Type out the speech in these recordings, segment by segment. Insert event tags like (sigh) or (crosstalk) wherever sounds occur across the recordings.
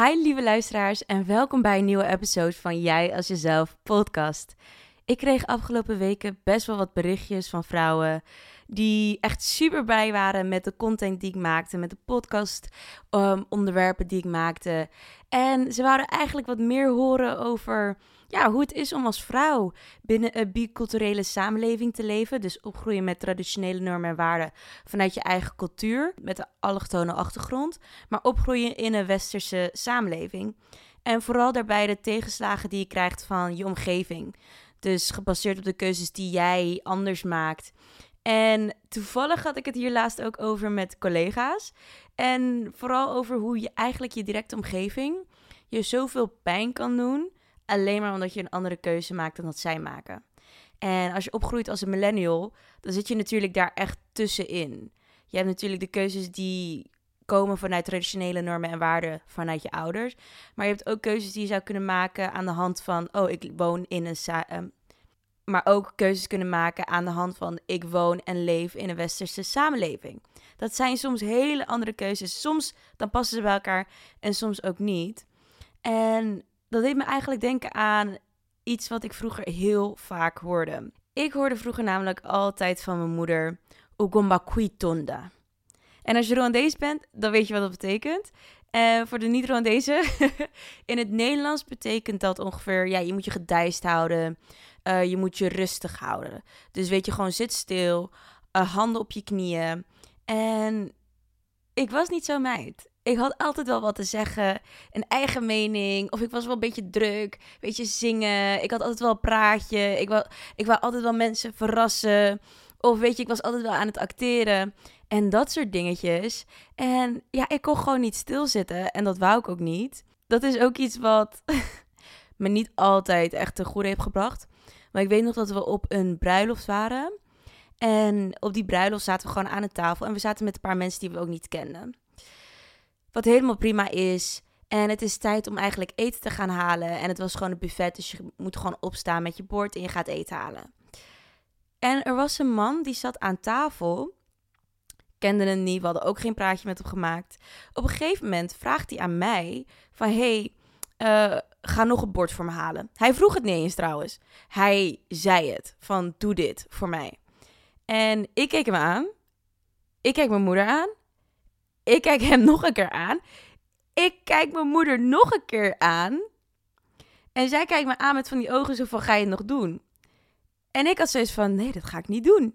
Hi lieve luisteraars en welkom bij een nieuwe episode van Jij als Jezelf podcast. Ik kreeg afgelopen weken best wel wat berichtjes van vrouwen die echt super blij waren met de content die ik maakte, met de podcast um, onderwerpen die ik maakte. En ze wouden eigenlijk wat meer horen over ja, hoe het is om als vrouw binnen een biculturele samenleving te leven. Dus opgroeien met traditionele normen en waarden vanuit je eigen cultuur, met een allochtone achtergrond, maar opgroeien in een westerse samenleving. En vooral daarbij de tegenslagen die je krijgt van je omgeving. Dus gebaseerd op de keuzes die jij anders maakt. En toevallig had ik het hier laatst ook over met collega's. En vooral over hoe je eigenlijk je directe omgeving je zoveel pijn kan doen. Alleen maar omdat je een andere keuze maakt dan dat zij maken. En als je opgroeit als een millennial, dan zit je natuurlijk daar echt tussenin. Je hebt natuurlijk de keuzes die komen vanuit traditionele normen en waarden vanuit je ouders. Maar je hebt ook keuzes die je zou kunnen maken aan de hand van: oh, ik woon in een. Um, maar ook keuzes kunnen maken aan de hand van: ik woon en leef in een westerse samenleving. Dat zijn soms hele andere keuzes. Soms dan passen ze bij elkaar en soms ook niet. En dat deed me eigenlijk denken aan iets wat ik vroeger heel vaak hoorde. Ik hoorde vroeger namelijk altijd van mijn moeder: Ugomba Tonda. En als je Rwandees bent, dan weet je wat dat betekent. En voor de niet-Rwandezen, (laughs) in het Nederlands betekent dat ongeveer, ja, je moet je gedijst houden, uh, je moet je rustig houden. Dus weet je, gewoon zit stil, uh, handen op je knieën. En ik was niet zo meid. Ik had altijd wel wat te zeggen, een eigen mening, of ik was wel een beetje druk, weet je, zingen. Ik had altijd wel praatje, ik wou, ik wou altijd wel mensen verrassen. Of weet je, ik was altijd wel aan het acteren. En dat soort dingetjes. En ja, ik kon gewoon niet stilzitten. En dat wou ik ook niet. Dat is ook iets wat (laughs) me niet altijd echt te goede heeft gebracht. Maar ik weet nog dat we op een bruiloft waren. En op die bruiloft zaten we gewoon aan een tafel. En we zaten met een paar mensen die we ook niet kenden. Wat helemaal prima is. En het is tijd om eigenlijk eten te gaan halen. En het was gewoon een buffet. Dus je moet gewoon opstaan met je bord en je gaat eten halen. En er was een man die zat aan tafel. Kende hem niet, we hadden ook geen praatje met hem gemaakt. Op een gegeven moment vraagt hij aan mij van... Hey, uh, ga nog een bord voor me halen. Hij vroeg het niet eens trouwens. Hij zei het van doe dit voor mij. En ik keek hem aan. Ik kijk mijn moeder aan. Ik kijk hem (laughs) nog een keer aan. Ik kijk mijn moeder nog een keer aan. En zij kijkt me aan met van die ogen zo van ga je het nog doen? En ik had zoiets van, nee, dat ga ik niet doen.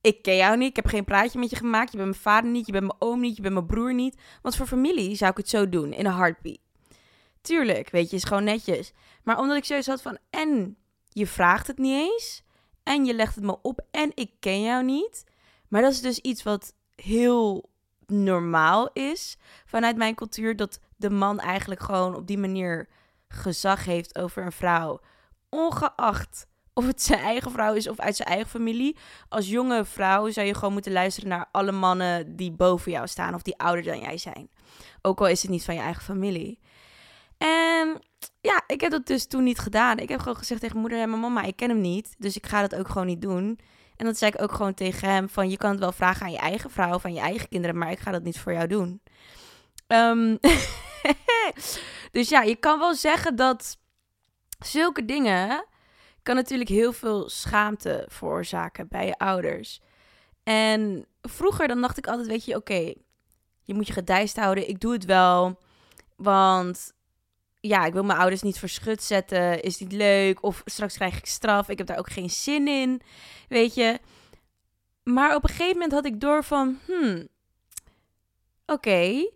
Ik ken jou niet, ik heb geen praatje met je gemaakt. Je bent mijn vader niet, je bent mijn oom niet, je bent mijn broer niet. Want voor familie zou ik het zo doen, in een heartbeat. Tuurlijk, weet je, is gewoon netjes. Maar omdat ik zoiets had van, en je vraagt het niet eens, en je legt het me op, en ik ken jou niet. Maar dat is dus iets wat heel normaal is vanuit mijn cultuur, dat de man eigenlijk gewoon op die manier gezag heeft over een vrouw. Ongeacht of het zijn eigen vrouw is of uit zijn eigen familie. Als jonge vrouw zou je gewoon moeten luisteren naar alle mannen die boven jou staan of die ouder dan jij zijn. Ook al is het niet van je eigen familie. En ja, ik heb dat dus toen niet gedaan. Ik heb gewoon gezegd tegen moeder en mijn mama, ik ken hem niet. Dus ik ga dat ook gewoon niet doen. En dat zei ik ook gewoon tegen hem van, je kan het wel vragen aan je eigen vrouw of aan je eigen kinderen, maar ik ga dat niet voor jou doen. Um, (laughs) dus ja, je kan wel zeggen dat zulke dingen kan natuurlijk heel veel schaamte veroorzaken bij je ouders. En vroeger dan dacht ik altijd, weet je, oké, je moet je gedijst houden. Ik doe het wel, want ja, ik wil mijn ouders niet verschut zetten. Is niet leuk. Of straks krijg ik straf. Ik heb daar ook geen zin in. Weet je. Maar op een gegeven moment had ik door van, hmm, oké,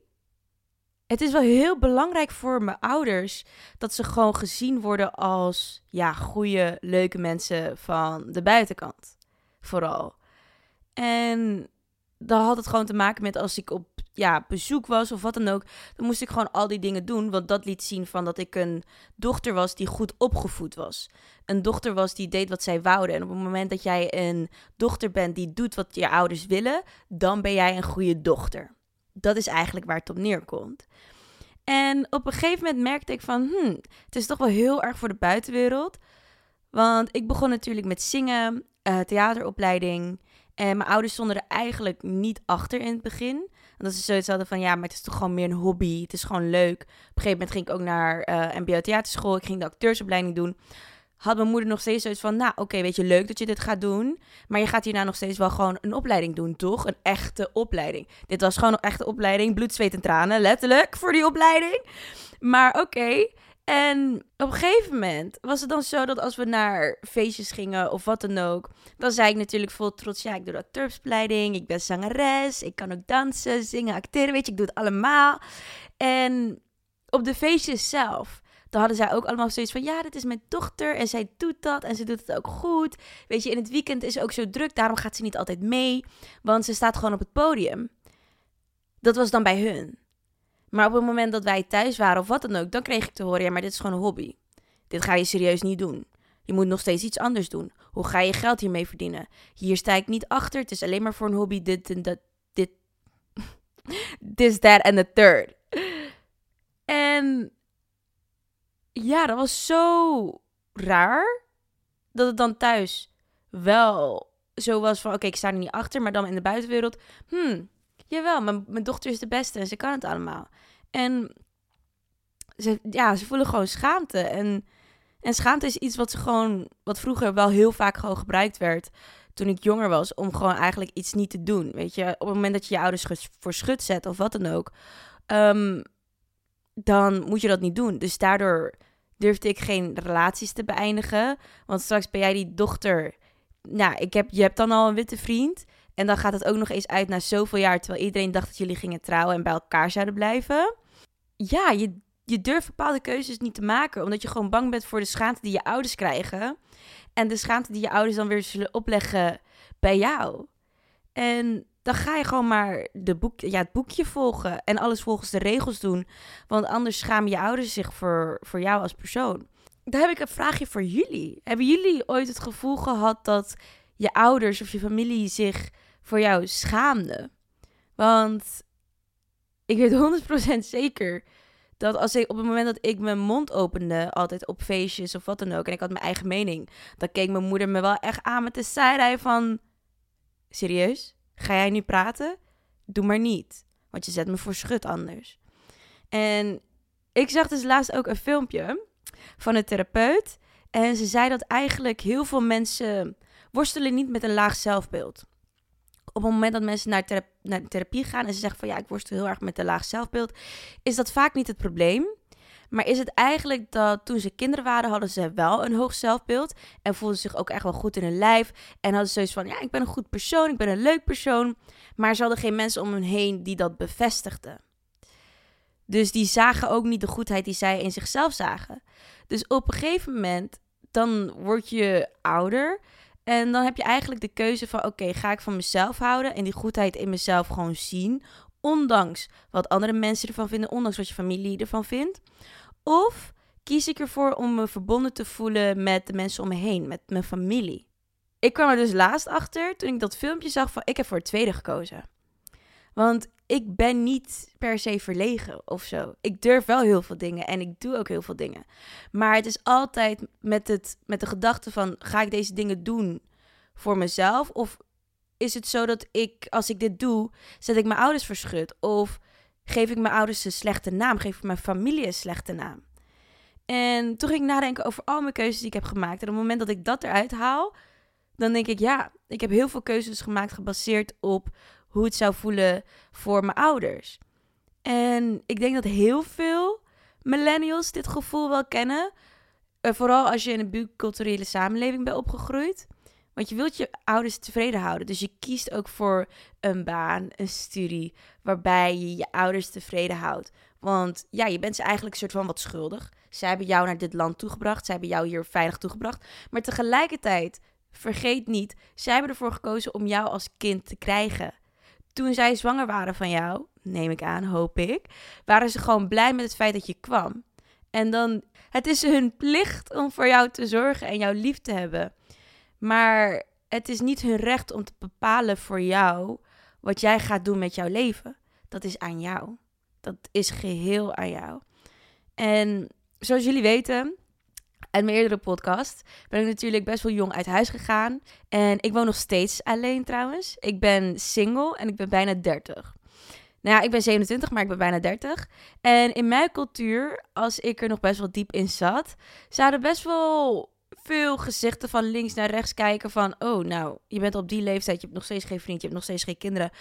het is wel heel belangrijk voor mijn ouders dat ze gewoon gezien worden als ja, goede, leuke mensen van de buitenkant. Vooral. En dan had het gewoon te maken met als ik op ja, bezoek was of wat dan ook, dan moest ik gewoon al die dingen doen. Want dat liet zien van dat ik een dochter was die goed opgevoed was. Een dochter was die deed wat zij wouden. En op het moment dat jij een dochter bent die doet wat je ouders willen, dan ben jij een goede dochter. Dat is eigenlijk waar het op neerkomt. En op een gegeven moment merkte ik van, hmm, het is toch wel heel erg voor de buitenwereld. Want ik begon natuurlijk met zingen, uh, theateropleiding. En mijn ouders stonden er eigenlijk niet achter in het begin. dat ze zoiets hadden van, ja, maar het is toch gewoon meer een hobby. Het is gewoon leuk. Op een gegeven moment ging ik ook naar mbo-theaterschool. Ik ging de acteursopleiding doen. Had mijn moeder nog steeds zoiets van, nou, oké, weet je, leuk dat je dit gaat doen. Maar je gaat hierna nog steeds wel gewoon een opleiding doen, toch? Een echte opleiding. Dit was gewoon een echte opleiding. Bloed, zweet en tranen, letterlijk, voor die opleiding. Maar oké. En op een gegeven moment was het dan zo dat als we naar feestjes gingen of wat dan ook, dan zei ik natuurlijk vol trots: ja, ik doe acteursopleiding, ik ben zangeres, ik kan ook dansen, zingen, acteren, weet je, ik doe het allemaal. En op de feestjes zelf, dan hadden zij ook allemaal zoiets van: ja, dit is mijn dochter en zij doet dat en ze doet het ook goed. Weet je, in het weekend is ook zo druk, daarom gaat ze niet altijd mee, want ze staat gewoon op het podium. Dat was dan bij hun. Maar op het moment dat wij thuis waren of wat dan ook, dan kreeg ik te horen: ja, maar dit is gewoon een hobby. Dit ga je serieus niet doen. Je moet nog steeds iets anders doen. Hoe ga je geld hiermee verdienen? Hier sta ik niet achter. Het is alleen maar voor een hobby. Dit en dat. Dit. (laughs) This, that en the third. En ja, dat was zo raar. Dat het dan thuis wel zo was van: oké, ik sta er niet achter. Maar dan in de buitenwereld. Hmm, jawel, mijn, mijn dochter is de beste en ze kan het allemaal. En ze, ja, ze voelen gewoon schaamte. En, en schaamte is iets wat ze gewoon, wat vroeger wel heel vaak gewoon gebruikt werd. Toen ik jonger was, om gewoon eigenlijk iets niet te doen. Weet je, op het moment dat je je ouders voor schut zet of wat dan ook, um, dan moet je dat niet doen. Dus daardoor durfde ik geen relaties te beëindigen. Want straks ben jij die dochter. Nou, ik heb, je hebt dan al een witte vriend. En dan gaat het ook nog eens uit na zoveel jaar, terwijl iedereen dacht dat jullie gingen trouwen en bij elkaar zouden blijven. Ja, je, je durft bepaalde keuzes niet te maken, omdat je gewoon bang bent voor de schaamte die je ouders krijgen. En de schaamte die je ouders dan weer zullen opleggen bij jou. En dan ga je gewoon maar de boek, ja, het boekje volgen en alles volgens de regels doen. Want anders schamen je ouders zich voor, voor jou als persoon. Daar heb ik een vraagje voor jullie. Hebben jullie ooit het gevoel gehad dat je ouders of je familie zich voor jou schaamde. Want ik weet 100% zeker dat als ik op het moment dat ik mijn mond opende, altijd op feestjes of wat dan ook, en ik had mijn eigen mening, dan keek mijn moeder me wel echt aan met de zijrij van: Serieus? Ga jij nu praten? Doe maar niet, want je zet me voor schut anders. En ik zag dus laatst ook een filmpje van een therapeut. En ze zei dat eigenlijk heel veel mensen worstelen niet met een laag zelfbeeld op het moment dat mensen naar, naar therapie gaan en ze zeggen van ja, ik worstel heel erg met een laag zelfbeeld, is dat vaak niet het probleem. Maar is het eigenlijk dat toen ze kinderen waren, hadden ze wel een hoog zelfbeeld. En voelden zich ook echt wel goed in hun lijf. En hadden ze zoiets van: ja, ik ben een goed persoon, ik ben een leuk persoon. Maar ze hadden geen mensen om hen heen die dat bevestigden. Dus die zagen ook niet de goedheid die zij in zichzelf zagen. Dus op een gegeven moment, dan word je ouder. En dan heb je eigenlijk de keuze van: oké, ga ik van mezelf houden en die goedheid in mezelf gewoon zien, ondanks wat andere mensen ervan vinden, ondanks wat je familie ervan vindt? Of kies ik ervoor om me verbonden te voelen met de mensen om me heen, met mijn familie? Ik kwam er dus laatst achter toen ik dat filmpje zag van: ik heb voor het tweede gekozen. Want ik ben niet per se verlegen of zo. Ik durf wel heel veel dingen en ik doe ook heel veel dingen. Maar het is altijd met, het, met de gedachte van, ga ik deze dingen doen voor mezelf? Of is het zo dat ik, als ik dit doe, zet ik mijn ouders verschut? Of geef ik mijn ouders een slechte naam? Geef ik mijn familie een slechte naam? En toen ging ik nadenken over al mijn keuzes die ik heb gemaakt. En op het moment dat ik dat eruit haal, dan denk ik, ja, ik heb heel veel keuzes gemaakt gebaseerd op hoe het zou voelen voor mijn ouders. En ik denk dat heel veel millennials dit gevoel wel kennen. Uh, vooral als je in een biculturele samenleving bent opgegroeid. Want je wilt je ouders tevreden houden. Dus je kiest ook voor een baan, een studie, waarbij je je ouders tevreden houdt. Want ja, je bent ze eigenlijk een soort van wat schuldig. Zij hebben jou naar dit land toegebracht. Zij hebben jou hier veilig toegebracht. Maar tegelijkertijd, vergeet niet, zij hebben ervoor gekozen om jou als kind te krijgen toen zij zwanger waren van jou, neem ik aan, hoop ik, waren ze gewoon blij met het feit dat je kwam. En dan, het is hun plicht om voor jou te zorgen en jou lief te hebben. Maar het is niet hun recht om te bepalen voor jou wat jij gaat doen met jouw leven. Dat is aan jou. Dat is geheel aan jou. En zoals jullie weten, en mijn eerdere podcast ben ik natuurlijk best wel jong uit huis gegaan. En ik woon nog steeds alleen trouwens. Ik ben single en ik ben bijna 30. Nou ja, ik ben 27, maar ik ben bijna 30. En in mijn cultuur, als ik er nog best wel diep in zat, zouden best wel veel gezichten van links naar rechts kijken van... Oh, nou, je bent op die leeftijd, je hebt nog steeds geen vriend, je hebt nog steeds geen kinderen. Uh,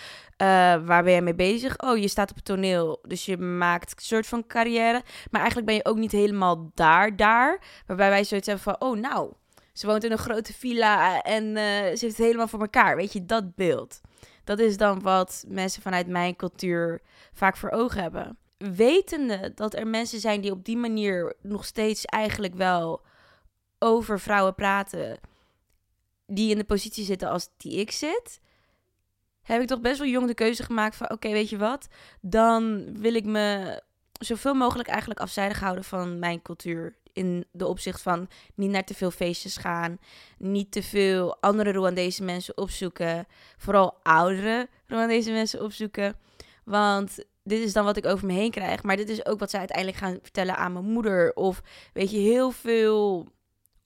waar ben jij mee bezig? Oh, je staat op het toneel, dus je maakt een soort van carrière. Maar eigenlijk ben je ook niet helemaal daar, daar. Waarbij wij zoiets hebben van, oh, nou, ze woont in een grote villa en uh, ze heeft het helemaal voor elkaar. Weet je, dat beeld. Dat is dan wat mensen vanuit mijn cultuur vaak voor ogen hebben. Wetende dat er mensen zijn die op die manier nog steeds eigenlijk wel over vrouwen praten die in de positie zitten als die ik zit, heb ik toch best wel jong de keuze gemaakt van oké, weet je wat, dan wil ik me zoveel mogelijk eigenlijk afzijdig houden van mijn cultuur. In de opzicht van niet naar te veel feestjes gaan. Niet te veel andere Rwandese mensen opzoeken. Vooral oudere Rwandese mensen opzoeken. Want dit is dan wat ik over me heen krijg. Maar dit is ook wat zij uiteindelijk gaan vertellen aan mijn moeder. Of weet je, heel veel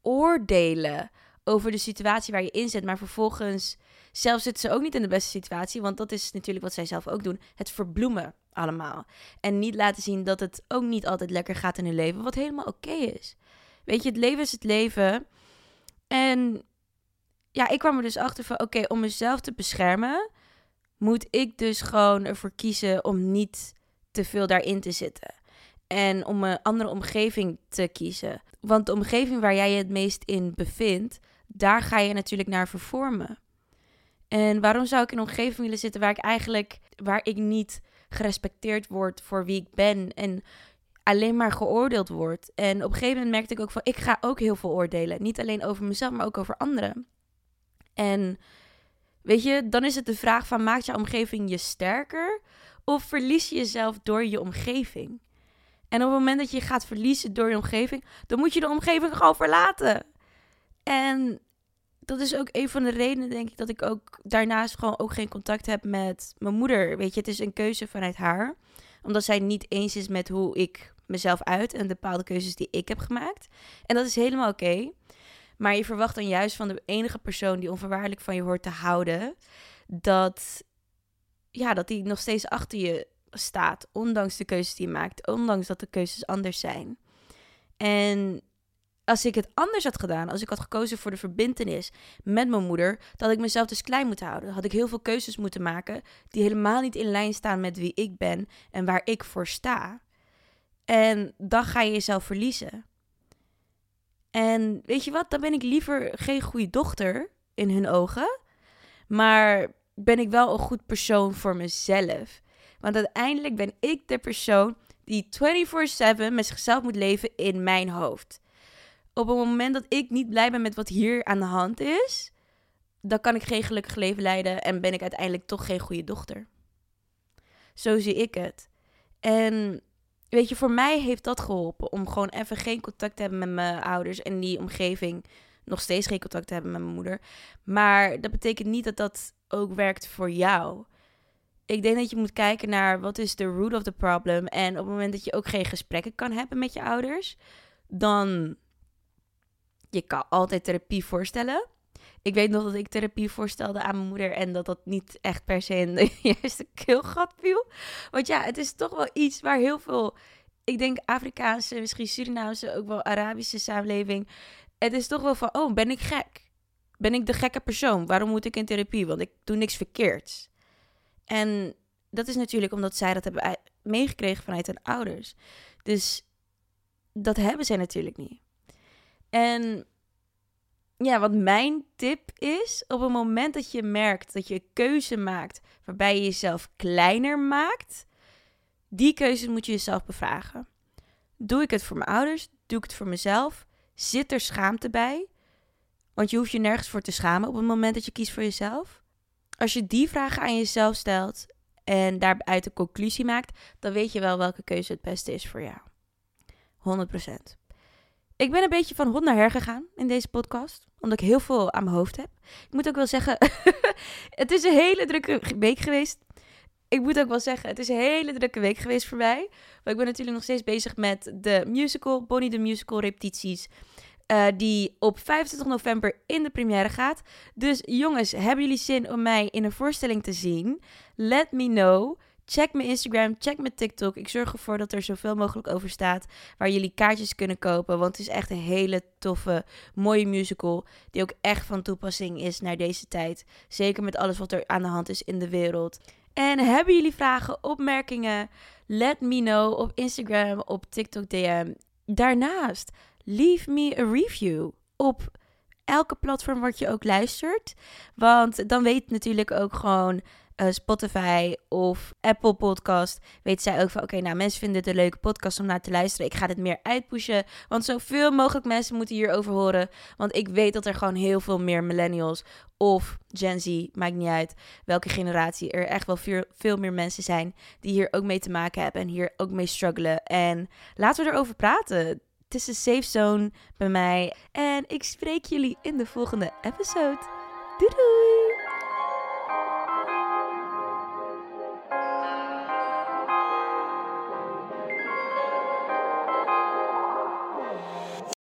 oordelen over de situatie waar je in zit. Maar vervolgens, zelf zitten ze ook niet in de beste situatie. Want dat is natuurlijk wat zij zelf ook doen. Het verbloemen allemaal. En niet laten zien dat het ook niet altijd lekker gaat in hun leven. Wat helemaal oké is. Weet je, het leven is het leven. En ja, ik kwam er dus achter van: oké, om mezelf te beschermen, moet ik dus gewoon ervoor kiezen om niet te veel daarin te zitten. En om een andere omgeving te kiezen. Want de omgeving waar jij je het meest in bevindt, daar ga je natuurlijk naar vervormen. En waarom zou ik in een omgeving willen zitten waar ik eigenlijk, waar ik niet gerespecteerd word voor wie ik ben en alleen maar geoordeeld word. En op een gegeven moment merkte ik ook van, ik ga ook heel veel oordelen. Niet alleen over mezelf, maar ook over anderen. En weet je, dan is het de vraag van, maakt je omgeving je sterker of verlies je jezelf door je omgeving? En op het moment dat je gaat verliezen door je omgeving, dan moet je de omgeving gewoon verlaten. En dat is ook een van de redenen, denk ik, dat ik ook daarnaast gewoon ook geen contact heb met mijn moeder. Weet je, het is een keuze vanuit haar. Omdat zij niet eens is met hoe ik mezelf uit en de bepaalde keuzes die ik heb gemaakt. En dat is helemaal oké. Maar je verwacht dan juist van de enige persoon die onvoorwaardelijk van je hoort te houden, dat, ja, dat die nog steeds achter je staat, ondanks de keuzes die je maakt, ondanks dat de keuzes anders zijn. En als ik het anders had gedaan, als ik had gekozen voor de verbindenis met mijn moeder, had ik mezelf dus klein moeten houden. Had ik heel veel keuzes moeten maken die helemaal niet in lijn staan met wie ik ben en waar ik voor sta. En dan ga je jezelf verliezen. En weet je wat, dan ben ik liever geen goede dochter in hun ogen, maar ben ik wel een goed persoon voor mezelf. Want uiteindelijk ben ik de persoon die 24/7 met zichzelf moet leven in mijn hoofd. Op het moment dat ik niet blij ben met wat hier aan de hand is, dan kan ik geen gelukkig leven leiden en ben ik uiteindelijk toch geen goede dochter. Zo zie ik het. En weet je, voor mij heeft dat geholpen om gewoon even geen contact te hebben met mijn ouders en die omgeving. Nog steeds geen contact te hebben met mijn moeder. Maar dat betekent niet dat dat ook werkt voor jou ik denk dat je moet kijken naar wat is de root of the problem. En op het moment dat je ook geen gesprekken kan hebben met je ouders, dan je kan altijd therapie voorstellen. Ik weet nog dat ik therapie voorstelde aan mijn moeder en dat dat niet echt per se in de (laughs) juiste keelgat viel. Want ja, het is toch wel iets waar heel veel, ik denk Afrikaanse, misschien Surinaamse, ook wel Arabische samenleving. Het is toch wel van, oh, ben ik gek? Ben ik de gekke persoon? Waarom moet ik in therapie? Want ik doe niks verkeerds. En dat is natuurlijk omdat zij dat hebben meegekregen vanuit hun ouders. Dus dat hebben zij natuurlijk niet. En ja, wat mijn tip is, op het moment dat je merkt dat je een keuze maakt waarbij je jezelf kleiner maakt, die keuze moet je jezelf bevragen. Doe ik het voor mijn ouders? Doe ik het voor mezelf? Zit er schaamte bij? Want je hoeft je nergens voor te schamen op het moment dat je kiest voor jezelf. Als je die vragen aan jezelf stelt en daaruit de conclusie maakt, dan weet je wel welke keuze het beste is voor jou. 100%. Ik ben een beetje van hond naar her gegaan in deze podcast, omdat ik heel veel aan mijn hoofd heb. Ik moet ook wel zeggen, (laughs) het is een hele drukke week geweest. Ik moet ook wel zeggen, het is een hele drukke week geweest voor mij. Maar ik ben natuurlijk nog steeds bezig met de musical, Bonnie de Musical repetities. Uh, die op 25 november in de première gaat. Dus jongens, hebben jullie zin om mij in een voorstelling te zien? Let me know. Check mijn Instagram, check mijn TikTok. Ik zorg ervoor dat er zoveel mogelijk over staat waar jullie kaartjes kunnen kopen. Want het is echt een hele toffe, mooie musical die ook echt van toepassing is naar deze tijd. Zeker met alles wat er aan de hand is in de wereld. En hebben jullie vragen, opmerkingen? Let me know op Instagram, op TikTok DM. Daarnaast, leave me a review op elke platform wat je ook luistert. Want dan weet natuurlijk ook gewoon uh, Spotify of Apple Podcast. Weet zij ook van oké, nou mensen vinden dit een leuke podcast om naar te luisteren. Ik ga dit meer uitpushen. Want zoveel mogelijk mensen moeten hierover horen. Want ik weet dat er gewoon heel veel meer millennials of Gen Z, maakt niet uit welke generatie, er echt wel veel, veel meer mensen zijn die hier ook mee te maken hebben en hier ook mee struggelen. En laten we erover praten. Het is een safe zone bij mij. En ik spreek jullie in de volgende episode. Doei doei!